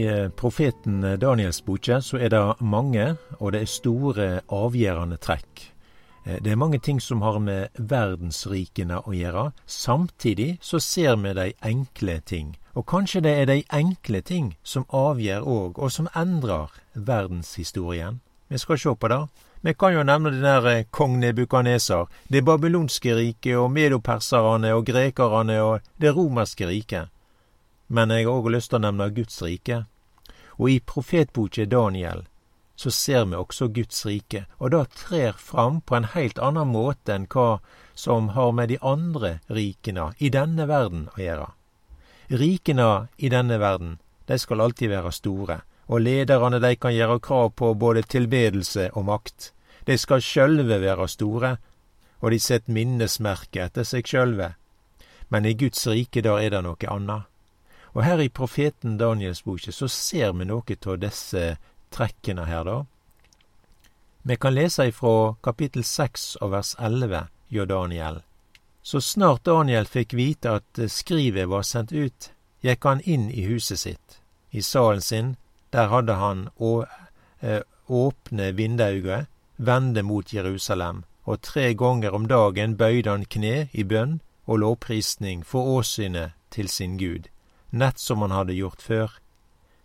eh, profeten Daniels boke så er det mange, og det er store, avgjørende trekk. Eh, det er mange ting som har med verdensrikene å gjøre. Samtidig så ser vi de enkle ting. Og kanskje det er de enkle ting som avgjør òg, og som endrer verdenshistorien. Vi skal se på det. Vi kan jo nevne den der eh, kong Nebukaneser, det babylonske riket og medoperserne og grekerne og det romerske riket. Men jeg har òg lyst til å nevne Guds rike. Og i profetboka Daniel så ser vi også Guds rike, og det trer fram på en helt annen måte enn hva som har med de andre rikene i denne verden å gjøre. Rikene i denne verden, de skal alltid være store, og lederne de kan gjøre krav på både tilbedelse og makt. De skal sjølve være store, og de set minnesmerke etter seg sjølve. Men i Guds rike der er det noe annet. Og her i profeten Daniels boke så ser vi noe av disse trekkene her, da. Vi kan lese ifra kapittel seks og vers elleve hjå Daniel. Så snart Daniel fikk vite at skrivet var sendt ut, gikk han inn i huset sitt. I salen sin der hadde han å, eh, åpne vindauget, vende mot Jerusalem, og tre ganger om dagen bøyde han kne i bønn og lovprisning for åsynet til sin Gud, nett som han hadde gjort før.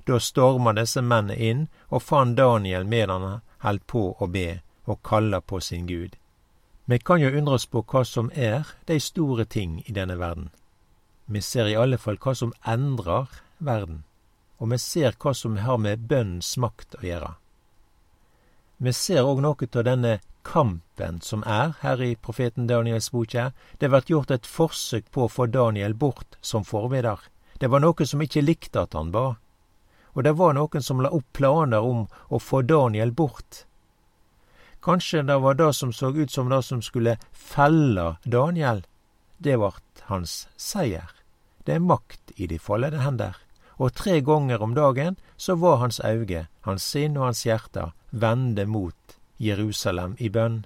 Da storma disse mennene inn og fant Daniel med han held på å be og kalla på sin Gud. Vi kan jo undre oss på hva som er de store ting i denne verden. Vi ser i alle fall hva som endrer verden og vi ser hva som har med bønnens makt å gjøre. Vi ser òg noe av denne kampen som er her i profeten Daniels boke. Det blir gjort et forsøk på å få Daniel bort som forbeder. Det var noen som ikke likte at han ba. Og det var noen som la opp planer om å få Daniel bort. Kanskje det var det som så ut som det som skulle felle Daniel. Det vart hans seier. Det er makt i de fallede hender og tre ganger om dagen så var hans auge, hans sinn og hans hjerte vende mot Jerusalem i bønn.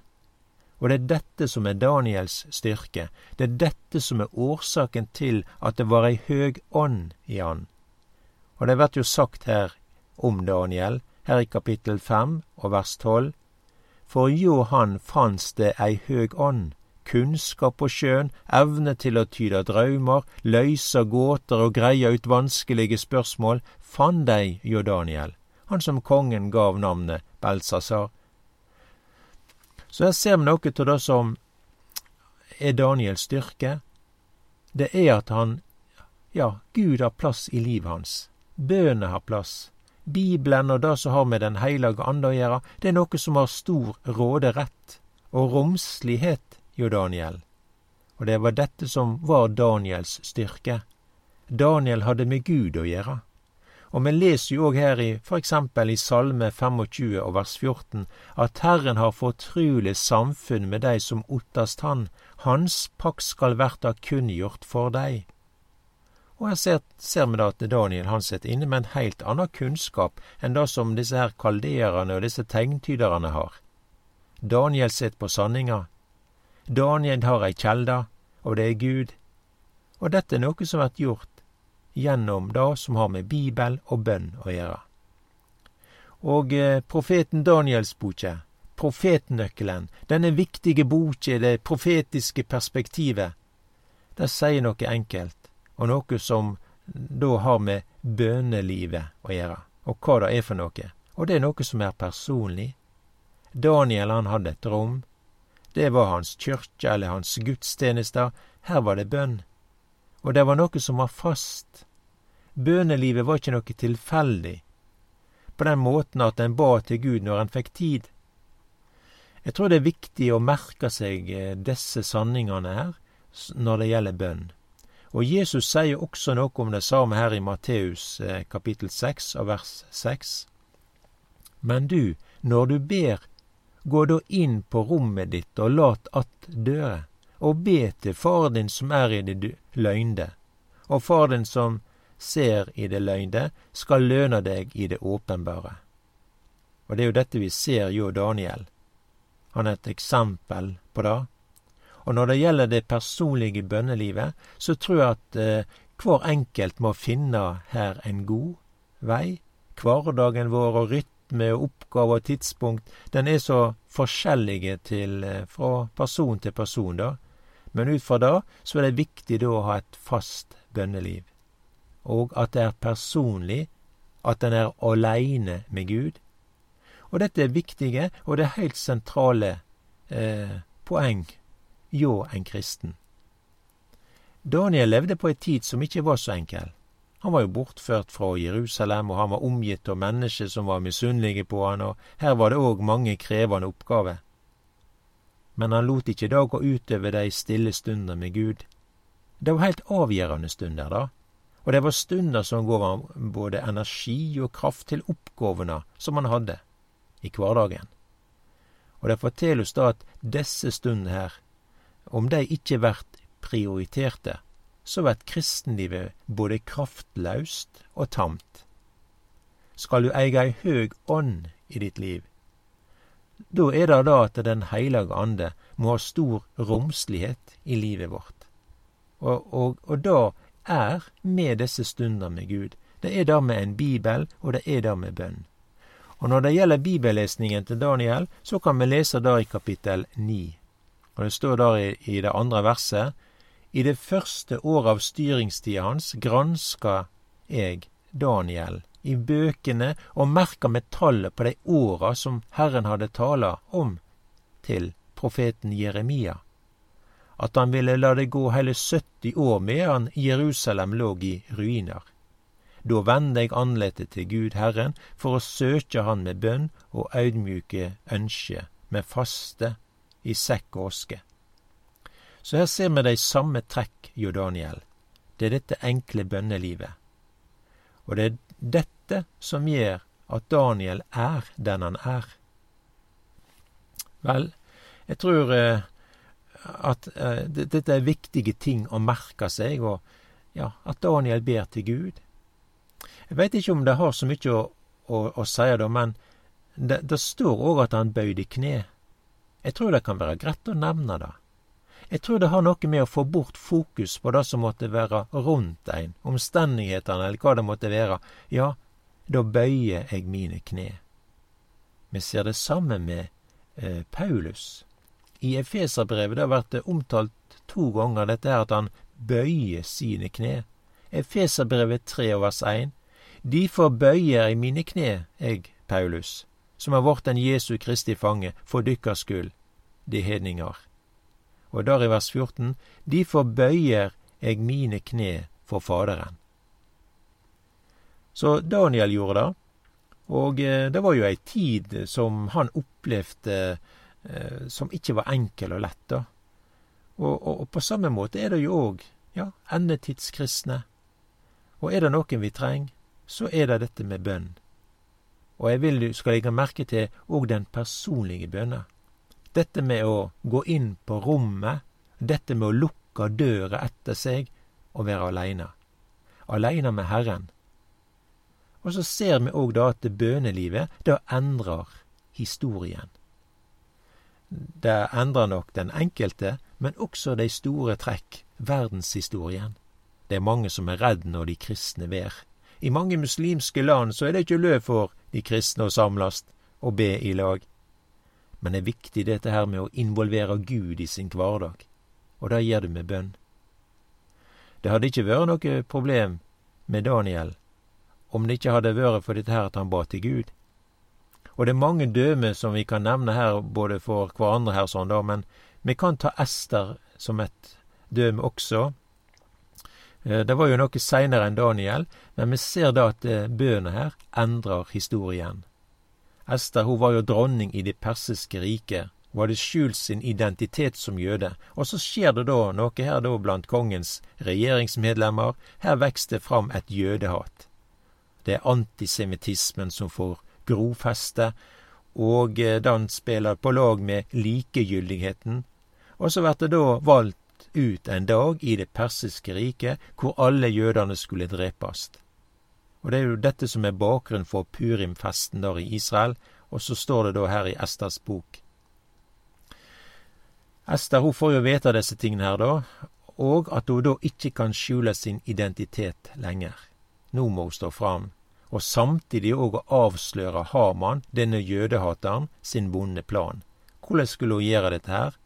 Og det er dette som er Daniels styrke, det er dette som er årsaken til at det var ei høg ånd i han. Og det vert jo sagt her om Daniel, her i kapittel fem og vers tolv, for jo han fanns det ei høg ånd, kunnskap på sjøen, evne til å tyde draumer, løyse gåter og greie ut vanskelige spørsmål, fann dei jo Daniel, han som kongen gav navnet Belsasar. Så her ser vi noe av det som er Daniels styrke. Det er at han, ja, Gud har plass i livet hans. Bønene har plass. Bibelen og det som har med Den hellige ande å gjøre, det er noe som har stor råderett og romslighet jo Daniel. Og det var dette som var Daniels styrke. Daniel hadde med Gud å gjøre. Og vi leser jo òg her i eksempel i Salme 25 og vers 14 at Herren har fortrulig samfunn med deg som ottast Han, Hans pakk skal verta kunngjort for dei. Og her ser, ser vi da at Daniel han sitter inne med en heilt annen kunnskap enn det som disse her kalderene og disse tegntyderne har. Daniel sitter på sanninga, Daniel har ei kjelde, og det er Gud. Og dette er noe som blir gjort gjennom det som har med Bibel og bønn å gjøre. Og eh, profeten Daniels boke, profetnøkkelen, denne viktige boka, det profetiske perspektivet, det sier noe enkelt, og noe som da har med bønelivet å gjøre, og hva det er for noe. Og det er noe som er personlig. Daniel han hadde et rom, det var hans kyrkje eller hans gudstjenester. Her var det bønn. Og det var noe som var fast. Bønelivet var ikke noe tilfeldig, på den måten at en ba til Gud når en fikk tid. Jeg tror det er viktig å merke seg eh, disse sanningene her når det gjelder bønn. Og Jesus sier også noe om det samme her i Matteus eh, kapittel 6 og vers 6. Men du, når du ber, Gå da inn på rommet ditt og lat att døre, og be til Far din som er i det løgnde, og Far din som ser i det løgnde, skal løne deg i det åpenbare. Og det er jo dette vi ser jo Daniel. Han er et eksempel på det. Og når det gjelder det personlige bønnelivet, så tror jeg at eh, hver enkelt må finne her en god vei, hverdagen vår og rytme og oppgave og tidspunkt, den er så forskjellige til, eh, fra person til person, da. Men ut fra det så er det viktig da å ha et fast bønneliv, og at det er personlig, at en er aleine med Gud. Og dette er viktige, og det er heilt sentrale eh, poeng hjå en kristen. Daniel levde på ei tid som ikke var så enkel. Han var jo bortført fra Jerusalem, og han var omgitt av mennesker som var misunnelige på han, og her var det òg mange krevende oppgaver. Men han lot ikke det gå utover de stille stunder med Gud. Det var heilt avgjørende stunder, da, og det var stunder som gav han både energi og kraft til oppgavene som han hadde i hverdagen. Og det forteller oss da at disse stundene her, om de ikke blir prioriterte, så blir kristenlivet både kraftlaust og tamt. Skal du eie ei høg ånd i ditt liv, da er det da at Den heilage ande må ha stor romslighet i livet vårt. Og, og, og da er med disse stunder med Gud. Det er det med en bibel, og det er det med bønn. Og når det gjelder bibellesningen til Daniel, så kan vi lese det i kapittel 9. Og det står der i, i det andre verset i det første året av styringstida hans granska eg Daniel i bøkene og merka med tallet på de åra som Herren hadde tala om til profeten Jeremia, at han ville la det gå hele 70 år medan Jerusalem lå i ruiner. Da vende eg andletet til Gud Herren for å søke Han med bønn og audmjuke ønske, med faste i sekk og oske. Så her ser vi de samme trekk jo Daniel. Det er dette enkle bønnelivet. Og det er dette som gjør at Daniel er den han er. Vel, jeg tror eh, at eh, dette er viktige ting å merke seg, og ja, at Daniel ber til Gud. Jeg veit ikke om det har så mye å, å, å si, da, men det, det står òg at han bøyde kne. Jeg tror det kan være greit å nevne det. Jeg tror det har noe med å få bort fokus på det som måtte være rundt ein, omstendighetene eller hva det måtte være. Ja, da bøyer jeg mine kne. Vi ser det samme med eh, Paulus. I Efeserbrevet det har vært omtalt to ganger dette her at han bøyer sine kne. Efeserbrevet 3 vers 1. Difor bøyer i mine kne, jeg, Paulus, som har vorten Jesu Kristi fange, for dykkers skyld, de hedninger og der i vers 14, Difor bøyer eg mine kne for Faderen. Så Daniel gjorde det, og eh, det var jo ei tid som han opplevde eh, som ikke var enkel og lett, da. Og, og, og, på samme måte er det jo òg, ja, endetidskristne. Og er det noen vi trenger, så er det dette med bønn. Og jeg vil du skal legge merke til òg den personlige bønna. Dette med å gå inn på rommet, dette med å lukke døra etter seg og være aleine. Aleine med Herren. Og så ser vi òg da at bønelivet, det endrer historien. Det endrer nok den enkelte, men også de store trekk, verdenshistorien. Det er mange som er redd når de kristne ber. I mange muslimske land så er det ikke løv for de kristne å samles og be i lag. Men det er viktig dette her med å involvere Gud i sin hverdag, og det gjør du med bønn. Det hadde ikke vært noe problem med Daniel om det ikke hadde vært for dette her at han ba til Gud. Og det er mange døme som vi kan nevne her, både for hverandre her, sånn da, men vi kan ta Ester som et døme også. Eh, det var jo noe seinere enn Daniel, men vi ser da at bøene her endrer historien. Ester hun var jo dronning i det persiske riket, hun hadde skjult sin identitet som jøde, og så skjer det da noe her da blant kongens regjeringsmedlemmer, her vokser det fram et jødehat. Det er antisemittismen som får grofeste, og eh, den spiller på lag med likegyldigheten, og så blir det da valgt ut en dag i det persiske riket hvor alle jødene skulle drepes. Og det er jo dette som er bakgrunnen for Purim-festen der i Israel, og så står det da her i Esters bok. Ester hun får jo vite disse tingene her, da, og at hun da ikke kan skjule sin identitet lenger. Nå må hun stå fram, og samtidig òg å avsløre Haman, denne jødehateren, sin vonde plan. Hvordan skulle hun gjøre dette her?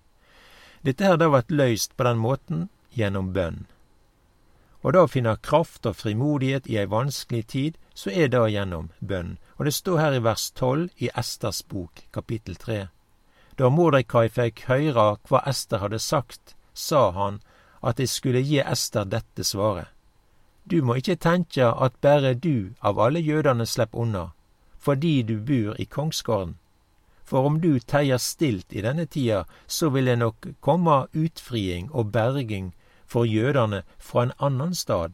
Dette her da vært løyst på den måten gjennom bønn. Og da å finne kraft og frimodighet i ei vanskelig tid, så er det gjennom bønn. Og det står her i vers tolv i Esters bok, kapittel tre. Da Mordekai fikk høre hva Ester hadde sagt, sa han at de skulle gi Ester dette svaret. Du må ikke tenke at bare du av alle jødene slipper unna, fordi du bor i kongsgården. For om du teier stilt i denne tida, så vil det nok komme utfriing og berging for jødene fra en annen stad,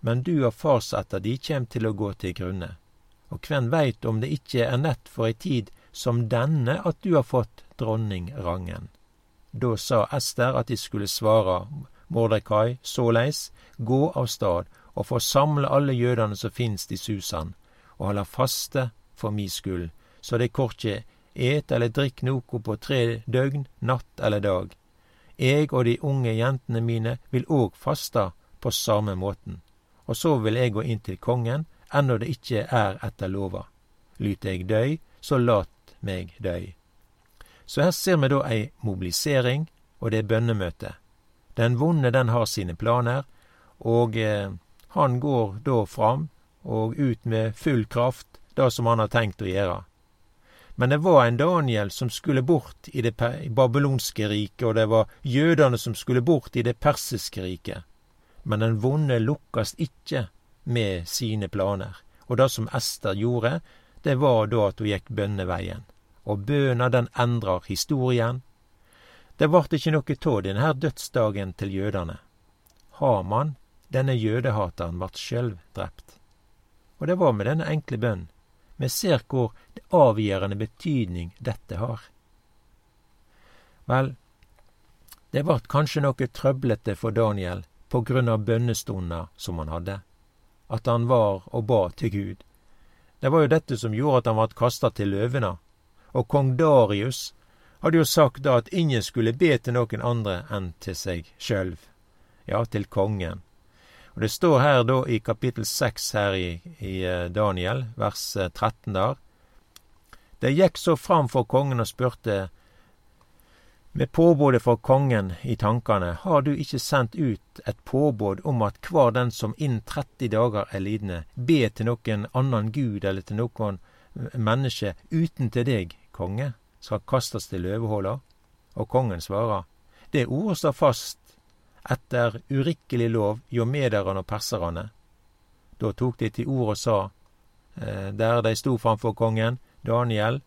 men du og farsetter de kjem til å gå til grunne. Og hvem veit om det ikke er nett for ei tid som denne at du har fått dronningrangen. Da sa Ester at de skulle svare Mordekai såleis, gå av stad og få samle alle jødene som finst i Susan, og holde faste for mi skyld, så de korkje et eller drikk noko på tre døgn, natt eller dag. Eg og de unge jentene mine vil òg faste på samme måten, og så vil eg gå inn til kongen, ennå det ikkje er etter lova. Lyt eg døy, så lat meg døy. Så her ser vi da ei mobilisering, og det er bønnemøte. Den vonde, den har sine planer, og eh, han går da fram og ut med full kraft, det som han har tenkt å gjøre. Men det var en Daniel som skulle bort i det babylonske riket, og det var jødene som skulle bort i det persiske riket. Men den vonde lukkast ikke med sine planer. Og det som Ester gjorde, det var da at hun gikk bønneveien. Og bøna den endrar historien. Det vart ikke noe av denne dødsdagen til jødene. Haman denne jødehateren vart sjølv drept. Og det var med denne enkle bønn. Vi ser hvor det avgjørende betydning dette har. Vel, det vart kanskje noe trøblete for Daniel på grunn av bønnestunder som han hadde, at han var og ba til Gud. Det var jo dette som gjorde at han vart kasta til løvene, og kong Darius hadde jo sagt da at ingen skulle be til noen andre enn til seg sjølv, ja, til kongen. Og Det står her da i kapittel 6 her i, i eh, Daniel, vers 13 eh, der. Det gikk så fram for kongen og spurte med påbudet fra kongen i tankene, har du ikke sendt ut et påbud om at hver den som innen 30 dager er lidende, be til noen annen gud eller til noen eh, menneske uten til deg, konge, skal kastes til løvehåla? Og kongen svarer, det ordet står fast etter urikkelig lov jomederne mederne og perserne. Da tok de til ord og sa, eh, der de sto framfor kongen, Daniel,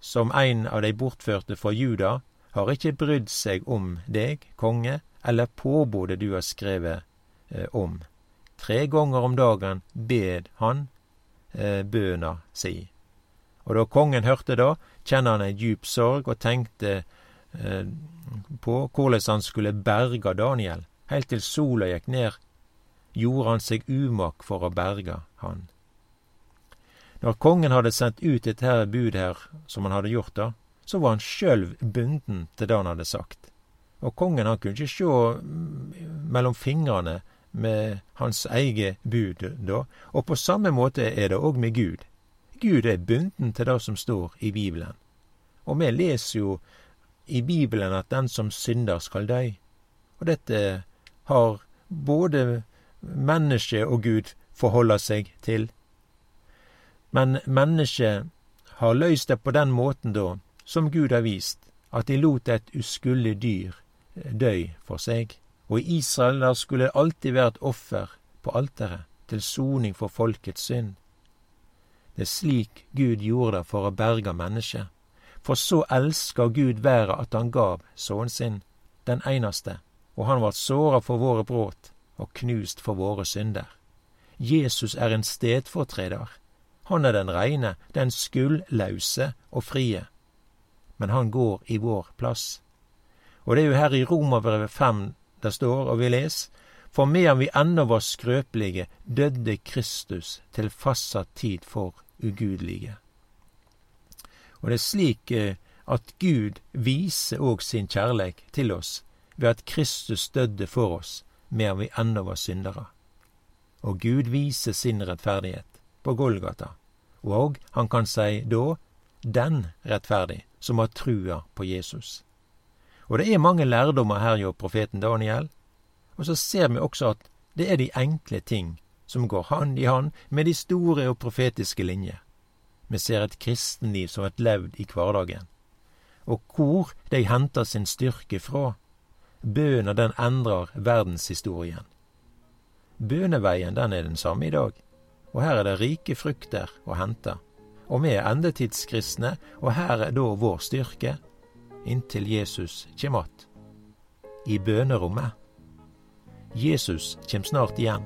som en av de bortførte fra Juda, har ikke brydd seg om deg, konge, eller påbudet du har skrevet eh, om. Tre ganger om dagen bed han eh, bøna si. Og da kongen hørte det, kjenner han ei djup sorg og tenkte på korleis han skulle berga Daniel. Heilt til sola gikk ned, gjorde han seg umak for å berga han. Når kongen hadde sendt ut dette her bud her, som han hadde gjort da, så var han sjølv bunden til det han hadde sagt. Og kongen han kunne ikke sjå mellom fingrene med hans eget bud da, og på samme måte er det òg med Gud. Gud er bunden til det som står i Bibelen. Og vi leser jo i Bibelen at den som synder, skal dø. Og dette har både menneske og Gud forholda seg til. Men mennesket har løst det på den måten, da, som Gud har vist, at de lot et uskuldig dyr eh, dø for seg. Og i Israel der skulle det alltid være et offer på alteret, til soning for folkets synd. Det er slik Gud gjorde det for å berge mennesket. For så elska Gud verda at han gav sønnen sin, den einaste, og han vart såra for våre bråt og knust for våre synder. Jesus er en stedfortreder. Han er den reine, den skuldlause og frie. Men han går i vår plass. Og det er jo her i Romerbrevet fem det står, og vi leser, for medan vi ennå var skrøpelige, døde Kristus til fastsatt tid for ugudelige. Og det er slik eh, at Gud viser òg sin kjærleik til oss ved at Kristus døde for oss medan vi ennå var syndere. Og Gud viser sin rettferdighet. på Golgata, og han kan si da den rettferdig som har trua på Jesus. Og det er mange lærdommer her hjå profeten Daniel, og så ser vi også at det er de enkle ting som går hand i hand med de store og profetiske linjer. Vi ser et kristenliv som et levd i hverdagen. Og hvor de henter sin styrke fra. Bøna den endrer verdenshistorien. Bøneveien den er den samme i dag, og her er det rike frukter å hente. Og vi er endetidskristne, og her er da vår styrke, inntil Jesus kjem att. I bønerommet. Jesus kjem snart igjen.